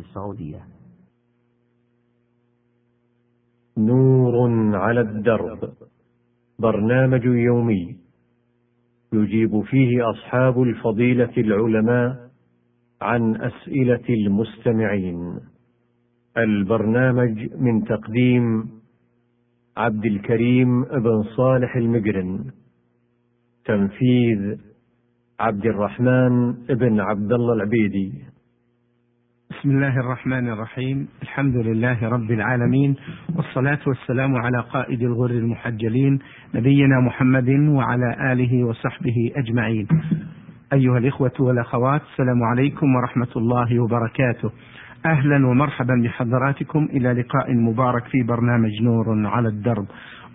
السعودية. نور على الدرب. برنامج يومي يجيب فيه أصحاب الفضيلة العلماء عن أسئلة المستمعين. البرنامج من تقديم عبد الكريم بن صالح المقرن تنفيذ عبد الرحمن بن عبد الله العبيدي. بسم الله الرحمن الرحيم. الحمد لله رب العالمين والصلاة والسلام على قائد الغر المحجلين نبينا محمد وعلى آله وصحبه أجمعين. أيها الإخوة والأخوات السلام عليكم ورحمة الله وبركاته. أهلا ومرحبا بحضراتكم. إلى لقاء مبارك في برنامج نور على الدرب.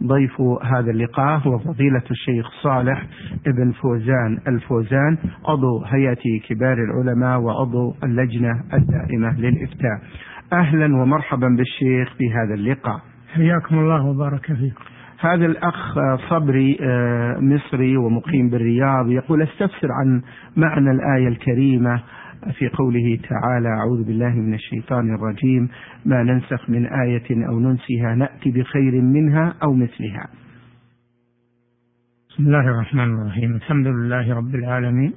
ضيف هذا اللقاء هو فضيلة الشيخ صالح ابن فوزان الفوزان عضو هيئة كبار العلماء وعضو اللجنة الدائمة للإفتاء. أهلا ومرحبا بالشيخ في هذا اللقاء. حياكم الله وبارك فيكم. هذا الأخ صبري مصري ومقيم بالرياض يقول أستفسر عن معنى الآية الكريمة في قوله تعالى أعوذ بالله من الشيطان الرجيم. ما ننسخ من آية أو ننسها نأتي بخير منها أو مثلها. بسم الله الرحمن الرحيم. الحمد لله رب العالمين.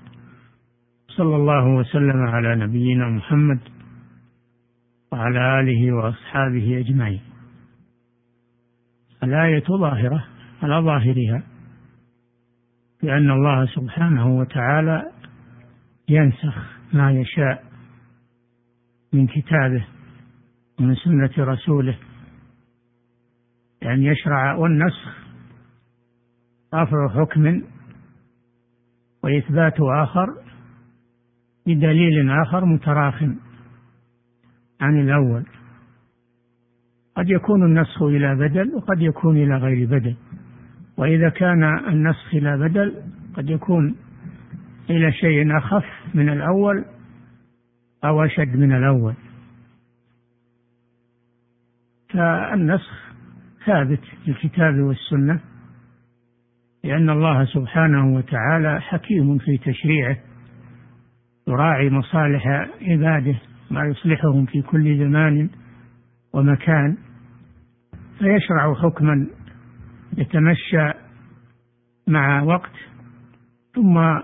صلى الله وسلم على نبينا محمد وعلى آله وأصحابه أجمعين. الآية ظاهرة على ظاهرها لأن الله سبحانه وتعالى ينسخ ما يشاء من كتابه ومن سنة رسوله. يعني يشرع والنسخ رفع حكم وإثبات آخر بدليل آخر متراخ عن الأول. قد يكون النسخ إلى بدل وقد يكون إلى غير بدل. وإذا كان النسخ إلى بدل قد يكون إلى شيء أخف من الأول أو أشد من الأول. فالنسخ ثابت في الكتاب والسنة لأن الله سبحانه وتعالى حكيم في تشريعه يراعي مصالح عباده ما يصلحهم في كل زمان ومكان فيشرع حكما يتمشى مع وقت ثم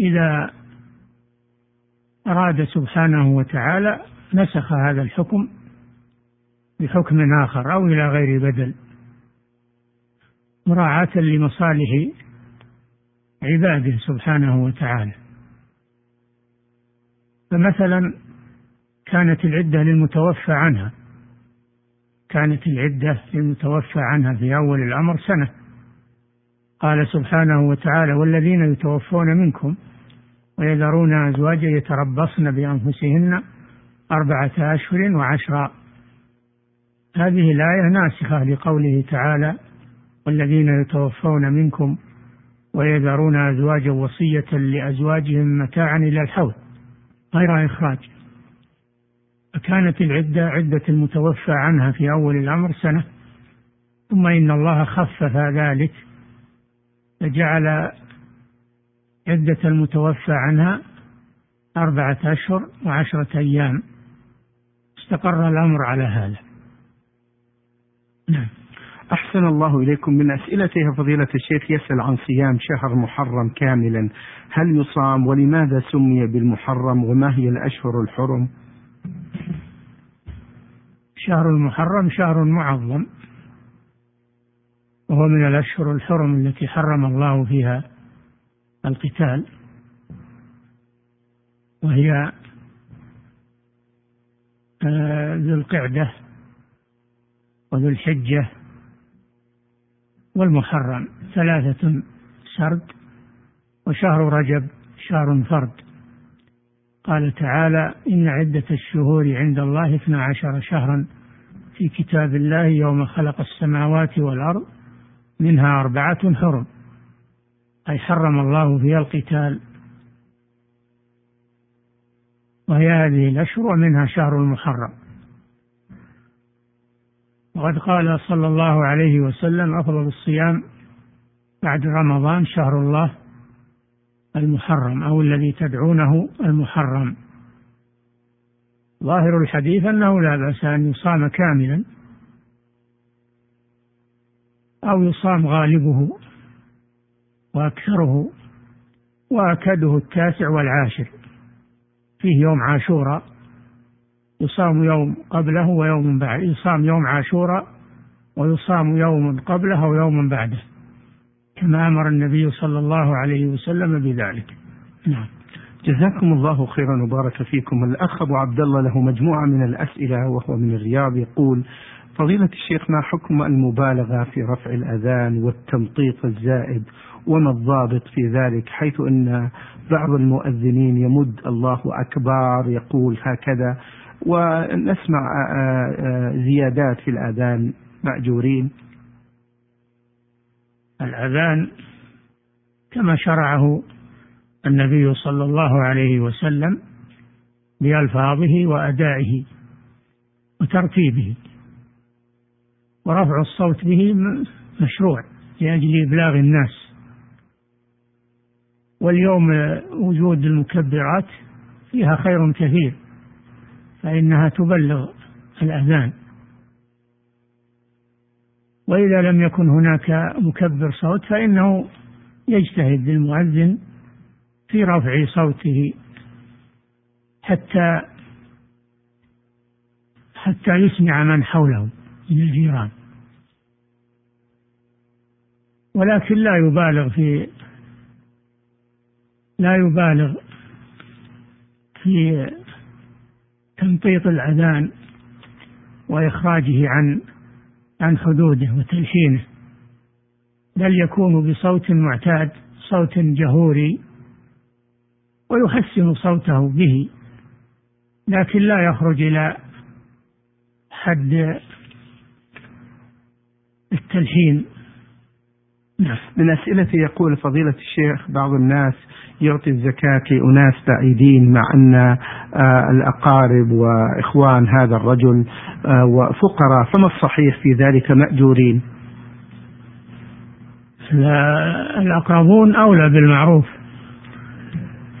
إذا أراد سبحانه وتعالى نسخ هذا الحكم بحكم آخر أو إلى غير بدل مراعاة لمصالح عباده سبحانه وتعالى. فمثلا كانت العدة للمتوفى عنها كانت العدة للمتوفى عنها في أول الأمر سنة. قال سبحانه وتعالى والذين يتوفون منكم ويذرون أزواجا يتربصن بأنفسهن أربعة أشهر وعشرا هذه الآية ناسخة لقوله تعالى والذين يتوفون منكم ويذرون أزواجا وصية لأزواجهم متاعا إلى الحول غير إخراج. فكانت العدة عدة المتوفى عنها في أول الأمر سنة ثم إن الله خفف ذلك فجعل عدة المتوفى عنها أربعة أشهر وعشرة أيام. استقر الأمر على هذا. نعم. أحسن الله إليكم. من أسئلته فضيلة الشيخ يسأل عن صيام شهر محرم كاملا. هل يصام ولماذا سمي بالمحرم وما هي الأشهر الحرم؟ شهر المحرم شهر معظم. وهو من الأشهر الحرم التي حرم الله فيها. القتال وهي آه، ذو القعدة وذو الحجة والمحرم. ثلاثة سرد وشهر رجب شهر فرد. قال تعالى إن عدة الشهور عند الله اثنا عشر شهرا في كتاب الله يوم خلق السماوات والأرض منها أربعة حرم. أي حرم الله فيها القتال. وهي هذه الأشهر ومنها شهر المحرم. وقد قال صلى الله عليه وسلم أفضل الصيام بعد رمضان شهر الله المحرم أو الذي تدعونه المحرم. ظاهر الحديث أنه لا بأس أن يصام كاملا أو يصام غالبه. وأكثره وأكده التاسع والعاشر. فيه يوم عاشوراء يصام يوم قبله ويوم بعده يصام يوم عاشوراء ويصام يوم قبله ويوم بعده كما أمر النبي صلى الله عليه وسلم بذلك. نعم. جزاكم الله خيرا وبارك فيكم. الأخ أبو عبد الله له مجموعة من الأسئلة وهو من الرياض يقول فضيلة الشيخ ما حكم المبالغة في رفع الأذان والتمطيط الزائد؟ وما الضابط في ذلك حيث أن بعض المؤذنين يمد الله أكبر يقول هكذا. ونسمع زيادات في الأذان. مأجورين. الأذان كما شرعه النبي صلى الله عليه وسلم بألفاظه وأدائه وترتيبه. ورفع الصوت به مشروع لأجل إبلاغ الناس. واليوم وجود المكبرات فيها خير كثير فإنها تبلغ الأذان. وإذا لم يكن هناك مكبر صوت فإنه يجتهد المؤذن في رفع صوته حتى حتى يسمع من حوله من الجيران. ولكن لا يبالغ في لا يبالغ في تمطيط الأذان وإخراجه عن عن حدوده وتلحينه بل يكون بصوت معتاد صوت جهوري ويحسن صوته به لكن لا يخرج إلى حد التلحين. من أسئلتي يقول فضيلة الشيخ بعض الناس يعطي الزكاة لأناس بعيدين مع أن آه، الأقارب وإخوان هذا الرجل آه، وفقراء. فما الصحيح في ذلك مأجورين؟ الأقربون أولى بالمعروف.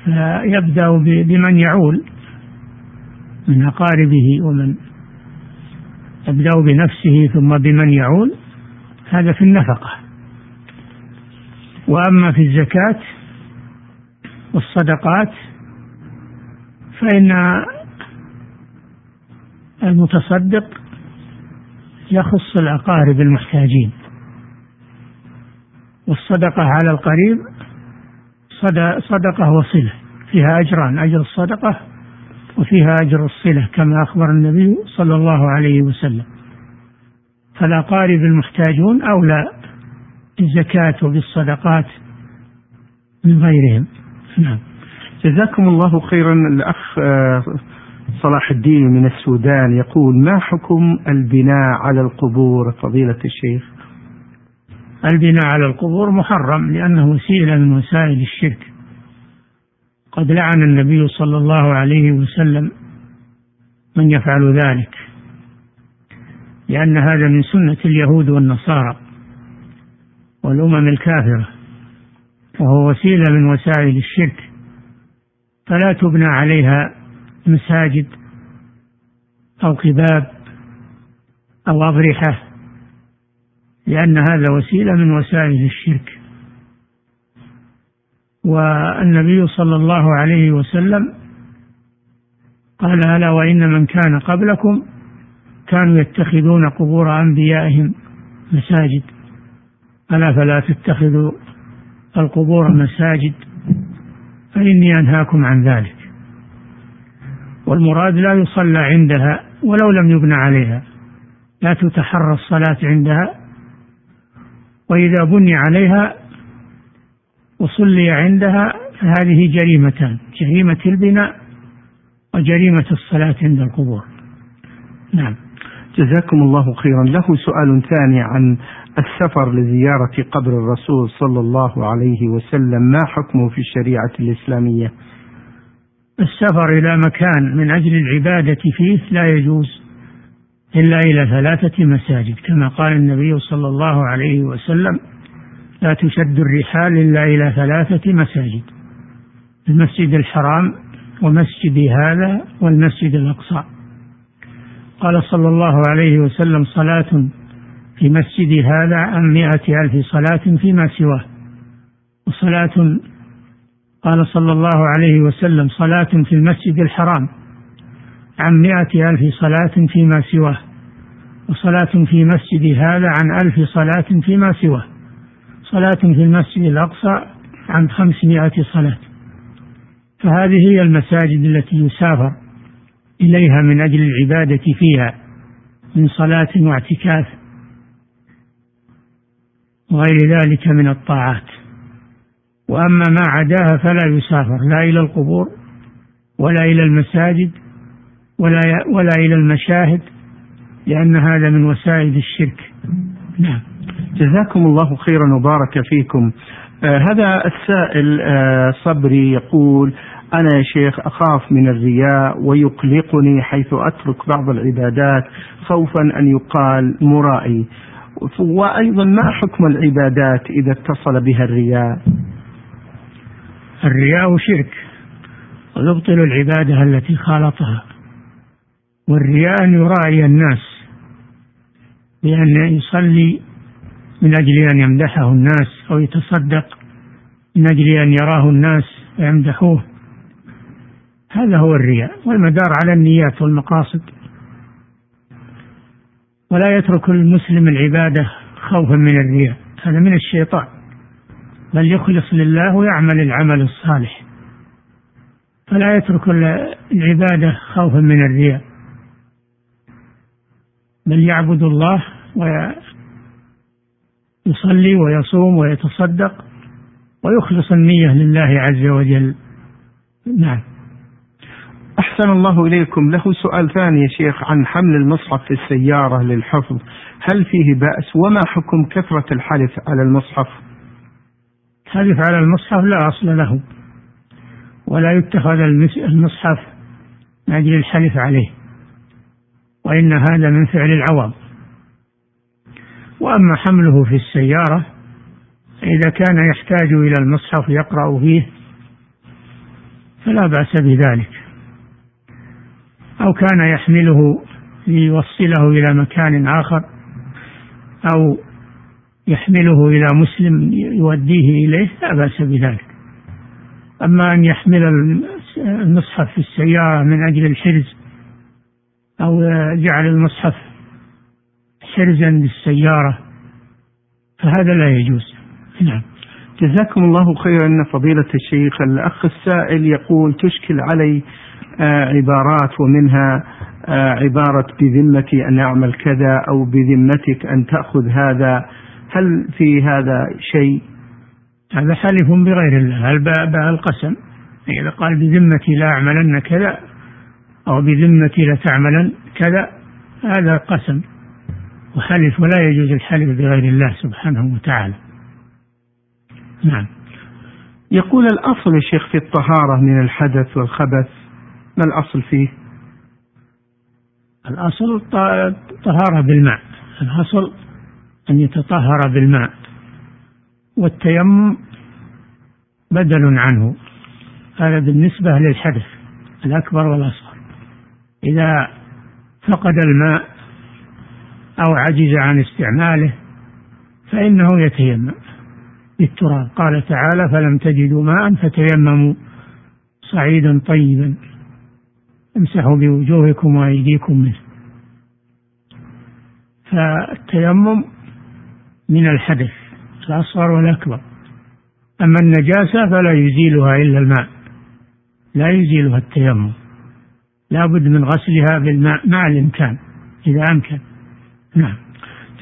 فيبدأ بمن يعول من أقاربه ومن يبدأ بنفسه ثم بمن يعول. هذا في النفقة. وأما في الزكاة والصدقات فإن المتصدق يخص الأقارب المحتاجين. والصدقة على القريب صدقة وصلة فيها أجران أجر الصدقة وفيها أجر الصلة كما أخبر النبي صلى الله عليه وسلم. فالأقارب المحتاجون أولى بالزكاة وبالصدقات من غيرهم. نعم. جزاكم الله خيرا. الأخ آه، صلاح الدين من السودان يقول ما حكم البناء على القبور؟ فضيلة الشيخ. البناء على القبور محرم لأنه وسيلة من وسائل الشرك. قد لعن النبي صلى الله عليه وسلم من يفعل ذلك لأن هذا من سنة اليهود والنصارى. والأمم الكافرة وهو وسيلة من وسائل الشرك. فلا تبنى عليها مساجد أو قباب أو أضرحة لأن هذا وسيلة من وسائل الشرك. والنبي صلى الله عليه وسلم قال ألا وإن من كان قبلكم كانوا يتخذون قبور أنبيائهم مساجد. ألا فلا تتخذوا القبور مساجد؟ فإني أنهاكم عن ذلك. والمراد لا يصلى عندها ولو لم يبنى عليها. لا تتحرى الصلاة عندها. وإذا بني عليها وصلي عندها فهذه جريمتان جريمة البناء وجريمة الصلاة عند القبور. نعم. جزاكم الله خيرا. له سؤال ثاني عن السفر لزيارة قبر الرسول صلى الله عليه وسلم. ما حكمه في الشريعة الإسلامية؟ السفر إلى مكان من أجل العبادة فيه لا يجوز إلا إلى ثلاثة مساجد. كما قال النبي صلى الله عليه وسلم لا تشد الرحال إلا إلى ثلاثة مساجد المسجد الحرام ومسجد هذا والمسجد الأقصى. قال صلى الله عليه وسلم صلاة في مسجد هذا عن مائة ألف صلاة فيما سواه. وصلاة قال صلى الله عليه وسلم صلاة في المسجد الحرام عن مائة ألف صلاة فيما سواه. وصلاة في مسجد هذا عن ألف صلاة فيما سواه. صلاة في المسجد الأقصى عن خمسمائة صلاة. فهذه هي المساجد التي يسافر إليها من أجل العبادة فيها من صلاة واعتكاف وغير ذلك من الطاعات. وأما ما عداها فلا يسافر لا إلى القبور ولا إلى المساجد ولا ولا إلى المشاهد لأن هذا من وسائل الشرك. نعم. جزاكم الله خيرا وبارك فيكم. آه هذا السائل آه صبري يقول أنا يا شيخ أخاف من الرياء ويقلقني حيث أترك بعض العبادات خوفا أن يقال مرائي. وأيضا ما حكم العبادات إذا اتصل بها الرياء؟ الرياء شرك. ويبطل العبادة التي خالطها. والرياء أن يراعي الناس. بأن يصلي من أجل أن يمدحه الناس أو يتصدق من أجل أن يراه الناس ويمدحوه. هذا هو الرياء والمدار على النيات والمقاصد. ولا يترك المسلم العبادة خوفا من الرياء. هذا من الشيطان. بل يخلص لله ويعمل العمل الصالح. فلا يترك العبادة خوفا من الرياء. بل يعبد الله ويصلي ويصوم ويتصدق ويخلص النية لله عز وجل. نعم. أحسن الله إليكم. له سؤال ثاني يا شيخ عن حمل المصحف في السيارة للحفظ. هل فيه بأس؟ وما حكم كثرة الحلف على المصحف؟ الحلف على المصحف لا أصل له ولا يتخذ المصحف من أجل الحلف عليه وإن هذا من فعل العوام. وأما حمله في السيارة إذا كان يحتاج إلى المصحف يقرأ فيه فلا بأس بذلك. أو كان يحمله ليوصله إلى مكان آخر أو يحمله إلى مسلم يوديه إليه لا بأس بذلك. أما أن يحمل المصحف في السيارة من أجل الحرز أو جعل المصحف حرزا للسيارة فهذا لا يجوز. نعم. جزاكم الله خيرا فضيلة الشيخ. الأخ السائل يقول تشكل علي عبارات ومنها آه، عبارة بذمتي أن أعمل كذا أو بذمتك أن تأخذ هذا. هل في هذا شيء؟ هذا حلف بغير الله. الباء القسم؟ إذا قال بذمتي لا أعملن كذا أو بذمتي لتعملن كذا هذا قسم. وحلف ولا يجوز الحلف بغير الله سبحانه وتعالى. نعم. يقول الأصل يا شيخ في الطهارة من الحدث والخبث ما الأصل فيه؟ الأصل الطهارة بالماء. الأصل أن يتطهر بالماء. والتيمم بدل عنه. هذا بالنسبة للحدث الأكبر والأصغر. إذا فقد الماء أو عجز عن استعماله فإنه يتيمم بالتراب. قال تعالى فلم تجدوا ماء فتيمموا صعيدا طيبا. امسحوا بوجوهكم وأيديكم منه. فالتيمم من الحدث الأصغر والأكبر. أما النجاسة فلا يزيلها إلا الماء لا يزيلها التيمم. لا بد من غسلها بالماء مع الإمكان إذا أمكن. نعم.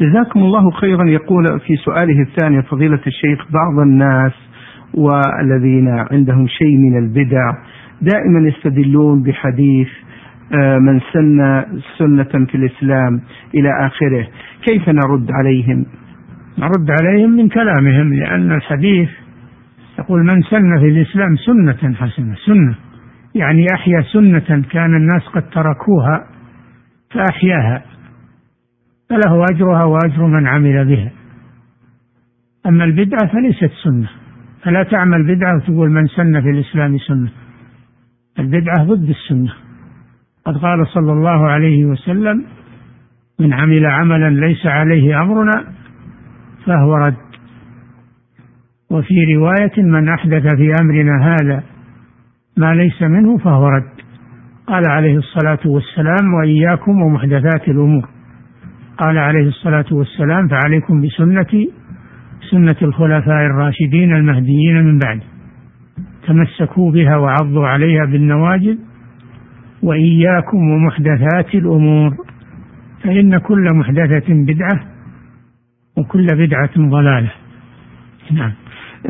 جزاكم الله خيرا. يقول في سؤاله الثاني فضيلة الشيخ بعض الناس والذين عندهم شيء من البدع دائما يستدلون بحديث آه، من سن سنة في الإسلام إلى آخره. كيف نرد عليهم؟ نرد عليهم من كلامهم لأن الحديث يقول من سن في الإسلام سنة حسنة سنة. يعني أحيا سنة كان الناس قد تركوها فأحياها فله أجرها وأجر من عمل بها. أما البدعة فليست سنة. فلا تعمل بدعة وتقول من سن في الإسلام سنة. البدعة ضد السنة. قد قال صلى الله عليه وسلم من عمل عملا ليس عليه أمرنا فهو رد. وفي رواية من أحدث في أمرنا هذا ما ليس منه فهو رد. قال عليه الصلاة والسلام وإياكم ومحدثات الأمور. قال عليه الصلاة والسلام فعليكم بسنتي سنة الخلفاء الراشدين المهديين من بعد تمسكوا بها وعضوا عليها بالنواجذ وإياكم ومحدثات الأمور فإن كل محدثة بدعة وكل بدعة ضلالة. نعم.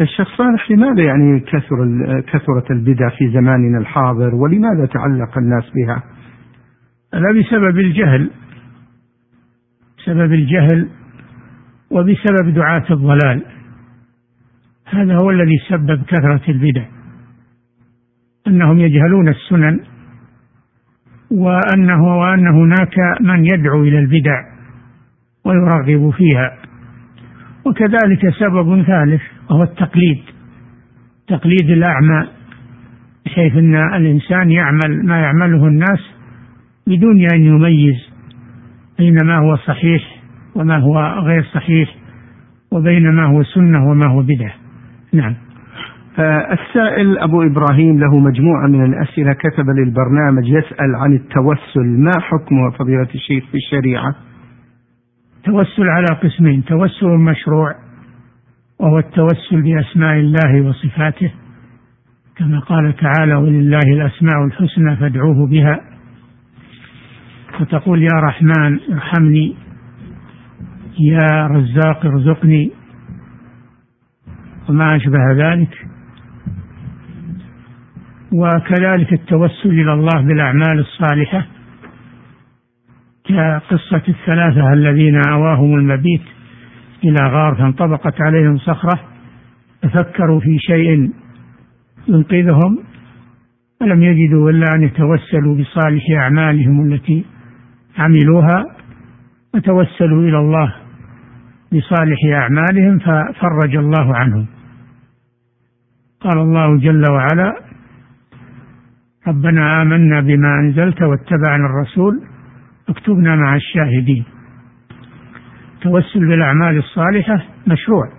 الشيخ صالح لماذا يعني كثر كثرت البدع في زماننا الحاضر؟ ولماذا تعلق الناس بها؟ هذا بسبب الجهل بسبب الجهل وبسبب دعاة الضلال. هذا هو الذي سبب كثرة البدع. أنهم يجهلون السنن وأنه وأن هناك من يدعو إلى البدع ويرغب فيها. وكذلك سبب ثالث وهو التقليد. تقليد الأعمى بحيث أن الإنسان يعمل ما يعمله الناس بدون أن يميز بين ما هو صحيح وما هو غير صحيح وبين ما هو سنة وما هو بدعة. نعم. السائل أبو إبراهيم له مجموعة من الأسئلة كتب للبرنامج يسأل عن التوسل ما حكمه فضيلة الشيخ في الشريعة؟ توسل على قسمين توسل مشروع وهو التوسل بأسماء الله وصفاته كما قال تعالى ولله الأسماء الحسنى فادعوه بها. فتقول يا رحمن ارحمني يا رزاق ارزقني. وما أشبه ذلك. وكذلك التوسل إلى الله بالأعمال الصالحة كقصة الثلاثة الذين أواهم المبيت إلى غار فانطبقت عليهم صخرة تفكروا في شيء ينقذهم فلم يجدوا إلا أن يتوسلوا بصالح أعمالهم التي عملوها؟ فتوسلوا إلى الله بصالح أعمالهم ففرج الله عنهم. قال الله جل وعلا ربنا آمنا بما أنزلت واتبعنا الرسول اكتبنا مع الشاهدين. التوسل بالأعمال الصالحة مشروع.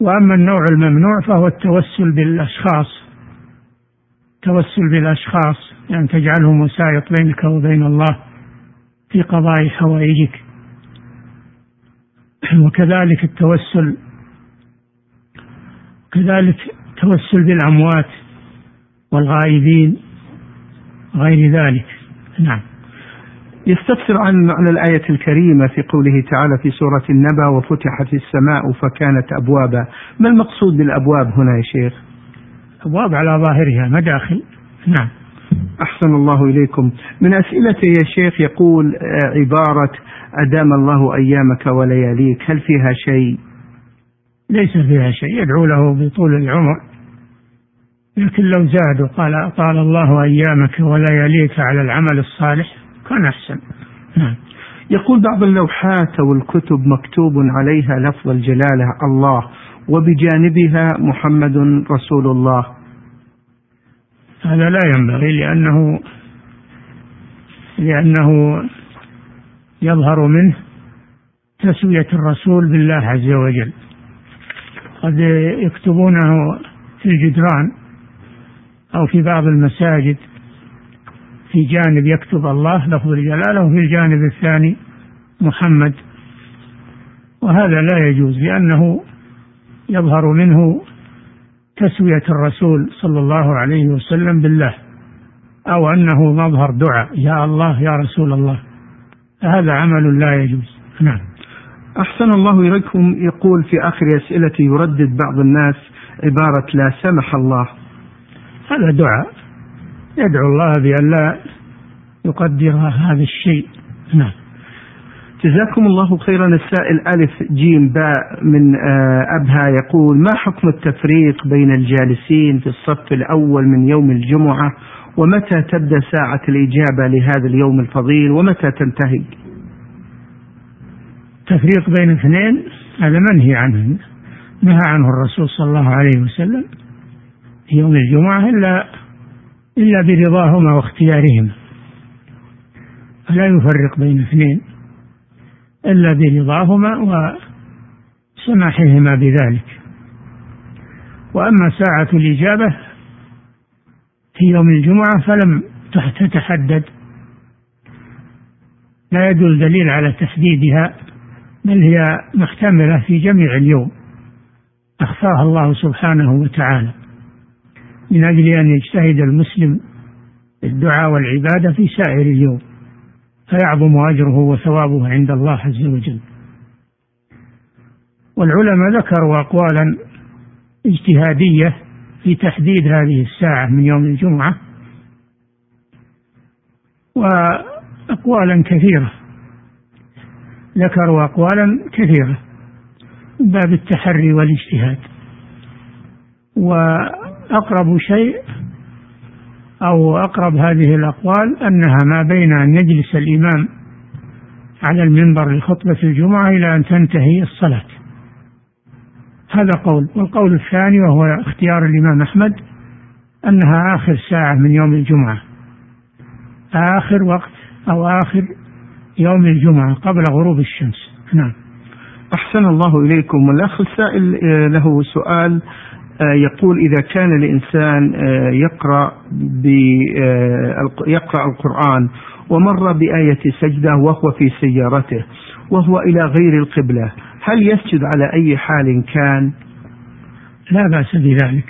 وأما النوع الممنوع فهو التوسل بالأشخاص. التوسل بالأشخاص يعني تجعلهم وسائط بينك وبين الله في قضاء حوائجك. وكذلك التوسل كذلك التوسل بالأموات. والغائبين غير ذلك. نعم. يستفسر عن عن الآية الكريمة في قوله تعالى في سورة النبأ وفتحت السماء فكانت أبوابا. ما المقصود بالأبواب هنا يا شيخ؟ أبواب على ظاهرها مداخل نعم. أحسن الله إليكم. من أسئلته يا شيخ يقول عبارة أدام الله أيامك ولياليك هل فيها شيء؟ ليس فيها شيء يدعو له بطول العمر. لكن لو زاد وقال طال الله أيامك ولياليك على العمل الصالح كان أحسن. نعم. يقول بعض اللوحات أو الكتب مكتوب عليها لفظ الجلالة الله وبجانبها محمد رسول الله. هذا لا ينبغي لأنه لأنه يظهر منه تسوية الرسول بالله عز وجل. قد يكتبونه في الجدران. أو في بعض المساجد في جانب يكتب الله لفظ الجلالة وفي الجانب الثاني محمد. وهذا لا يجوز لأنه يظهر منه تسوية الرسول صلى الله عليه وسلم بالله أو أنه مظهر دعاء يا الله يا رسول الله. فهذا عمل لا يجوز. نعم. أحسن الله إليكم يقول في آخر أسئلته يردد بعض الناس عبارة لا سمح الله. هذا دعاء. يدعو الله بأن لا يقدر هذا الشيء. نعم. جزاكم الله خيرا. السائل ألف جيم باء من آه، أبها يقول ما حكم التفريق بين الجالسين في الصف الأول من يوم الجمعة؟ ومتى تبدأ ساعة الإجابة لهذا اليوم الفضيل؟ ومتى تنتهي؟ تفريق بين اثنين؟ هذا منهي عنه. نهى عنه الرسول صلى الله عليه وسلم. يوم الجمعة إلا إلا برضاهما واختيارهما. فلا يفرق بين اثنين. إلا برضاهما وسماحهما بذلك. وأما ساعة الإجابة في يوم الجمعة فلم تتحدد. لا يدل دليل على تحديدها بل هي محتملة في جميع اليوم. أخفاها الله سبحانه وتعالى. من أجل أن يجتهد المسلم بالدعاء والعبادة في سائر اليوم فيعظم أجره وثوابه عند الله عز وجل. والعلماء ذكروا أقوالا اجتهادية في تحديد هذه الساعة من يوم الجمعة وأقوالا كثيرة. ذكروا أقوالا كثيرة. باب التحري والاجتهاد. وأقرب شيء أو أقرب هذه الأقوال أنها ما بين أن يجلس الإمام على المنبر لخطبة الجمعة إلى أن تنتهي الصلاة. هذا قول. والقول الثاني وهو اختيار الإمام أحمد أنها آخر ساعة من يوم الجمعة. آخر وقت أو آخر يوم الجمعة قبل غروب الشمس. نعم. أحسن الله إليكم. والأخ السائل آه، له سؤال. يقول إذا كان الإنسان آه، يقرأ يقرأ القرآن ومر بآية سجدة وهو في سيارته وهو إلى غير القبلة هل يسجد على أي حال كان؟ لا بأس بذلك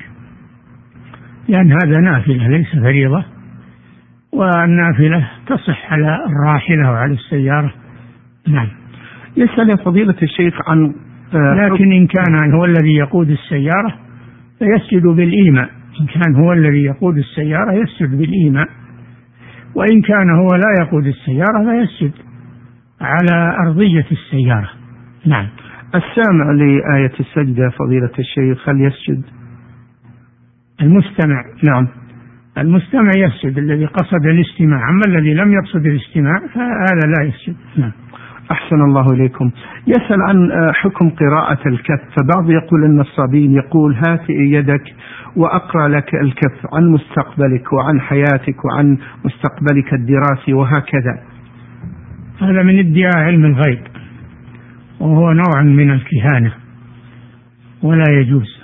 لأن هذا نافلة ليس فريضة والنافلة تصح على الراحلة وعلى السيارة. نعم. يسأل فضيلة الشيخ عن آه، لكن إن كان هو الذي يقود السيارة فيسجد بالإيماء. إن كان هو الذي يقود السيارة يسجد بالإيماء. وإن كان هو لا يقود السيارة فيسجد على أرضية السيارة. نعم. السامع لآية السجدة فضيلة الشيخ هل يسجد؟ المستمع نعم. المستمع يسجد الذي قصد الاستماع. أما الذي لم يقصد الاستماع فهذا لا يسجد. نعم. أحسن الله إليكم. يسأل عن آه، حكم قراءة الكف. فبعض يقول النصابين يقول هات يدك وأقرأ لك الكف عن مستقبلك وعن حياتك وعن مستقبلك الدراسي وهكذا. هذا من ادعاء علم الغيب وهو نوع من الكهانة ولا يجوز.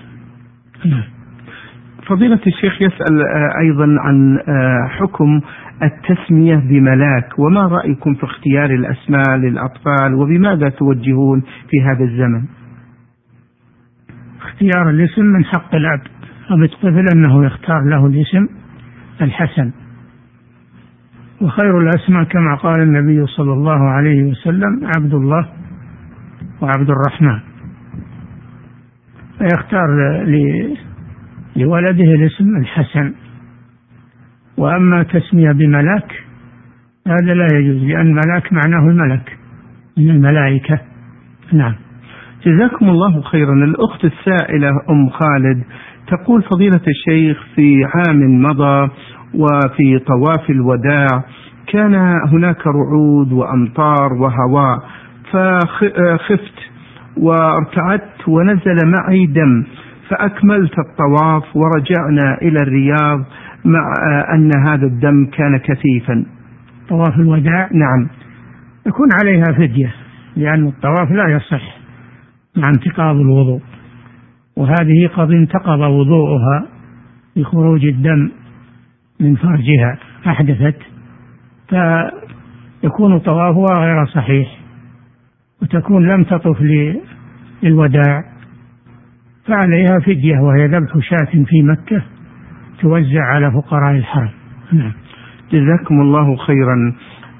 نعم. فضيلة الشيخ يسأل آه، أيضا عن آه، حكم التسمية بملاك وما رأيكم في اختيار الأسماء للأطفال وبماذا توجهون في هذا الزمن؟ اختيار الاسم من حق الأب الطفل أنه يختار له الاسم الحسن. وخير الأسماء كما قال النبي صلى الله عليه وسلم عبد الله وعبد الرحمن. فيختار لولده الاسم الحسن. وأما تسمية بملاك هذا لا يجوز لأن ملاك معناه الملك من الملائكة. نعم. جزاكم الله خيرا. الأخت السائلة أم خالد تقول فضيلة الشيخ في عام مضى وفي طواف الوداع كان هناك رعود وأمطار وهواء فخفت وارتعدت ونزل معي دم. فأكملت الطواف ورجعنا إلى الرياض مع أن هذا الدم كان كثيفا. طواف الوداع؟ نعم. يكون عليها فدية لأن الطواف لا يصح مع انتقاض الوضوء. وهذه قد انتقض وضوءها بخروج الدم من فرجها أحدثت فيكون طوافها غير صحيح وتكون لم تطف للوداع. فعليها فدية وهي ذبح شاة في مكة توزع على فقراء الحرم. نعم. جزاكم الله خيرا.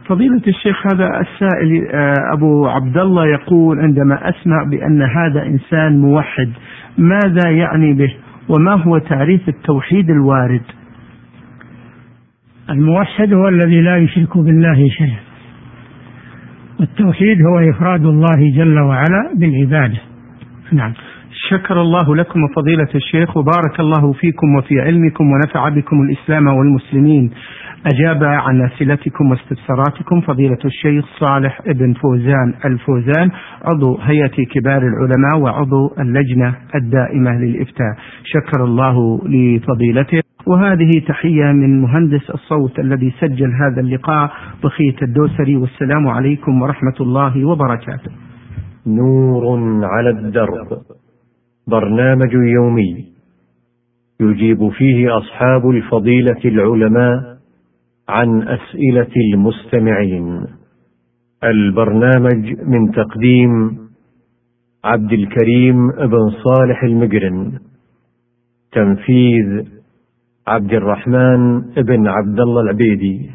فضيلة الشيخ هذا السائل آه، أبو عبد الله يقول عندما أسمع بأن هذا إنسان موحد ماذا يعني به؟ وما هو تعريف التوحيد الوارد؟ الموحد هو الذي لا يشرك بالله شيئا. والتوحيد هو إفراد الله جل وعلا بالعبادة. نعم. شكر الله لكم فضيلة الشيخ وبارك الله فيكم وفي علمكم ونفع بكم الإسلام والمسلمين. أجاب عن أسئلتكم واستفساراتكم فضيلة الشيخ صالح ابن فوزان الفوزان عضو هيئة كبار العلماء وعضو اللجنة الدائمة للإفتاء. شكر الله لفضيلته. وهذه تحية من مهندس الصوت الذي سجل هذا اللقاء بخيت الدوسري والسلام عليكم ورحمة الله وبركاته. نور على الدرب. برنامج يومي يجيب فيه أصحاب الفضيلة العلماء عن أسئلة المستمعين. البرنامج من تقديم عبد الكريم بن صالح المجرن. تنفيذ عبد الرحمن بن عبد الله العبيدي.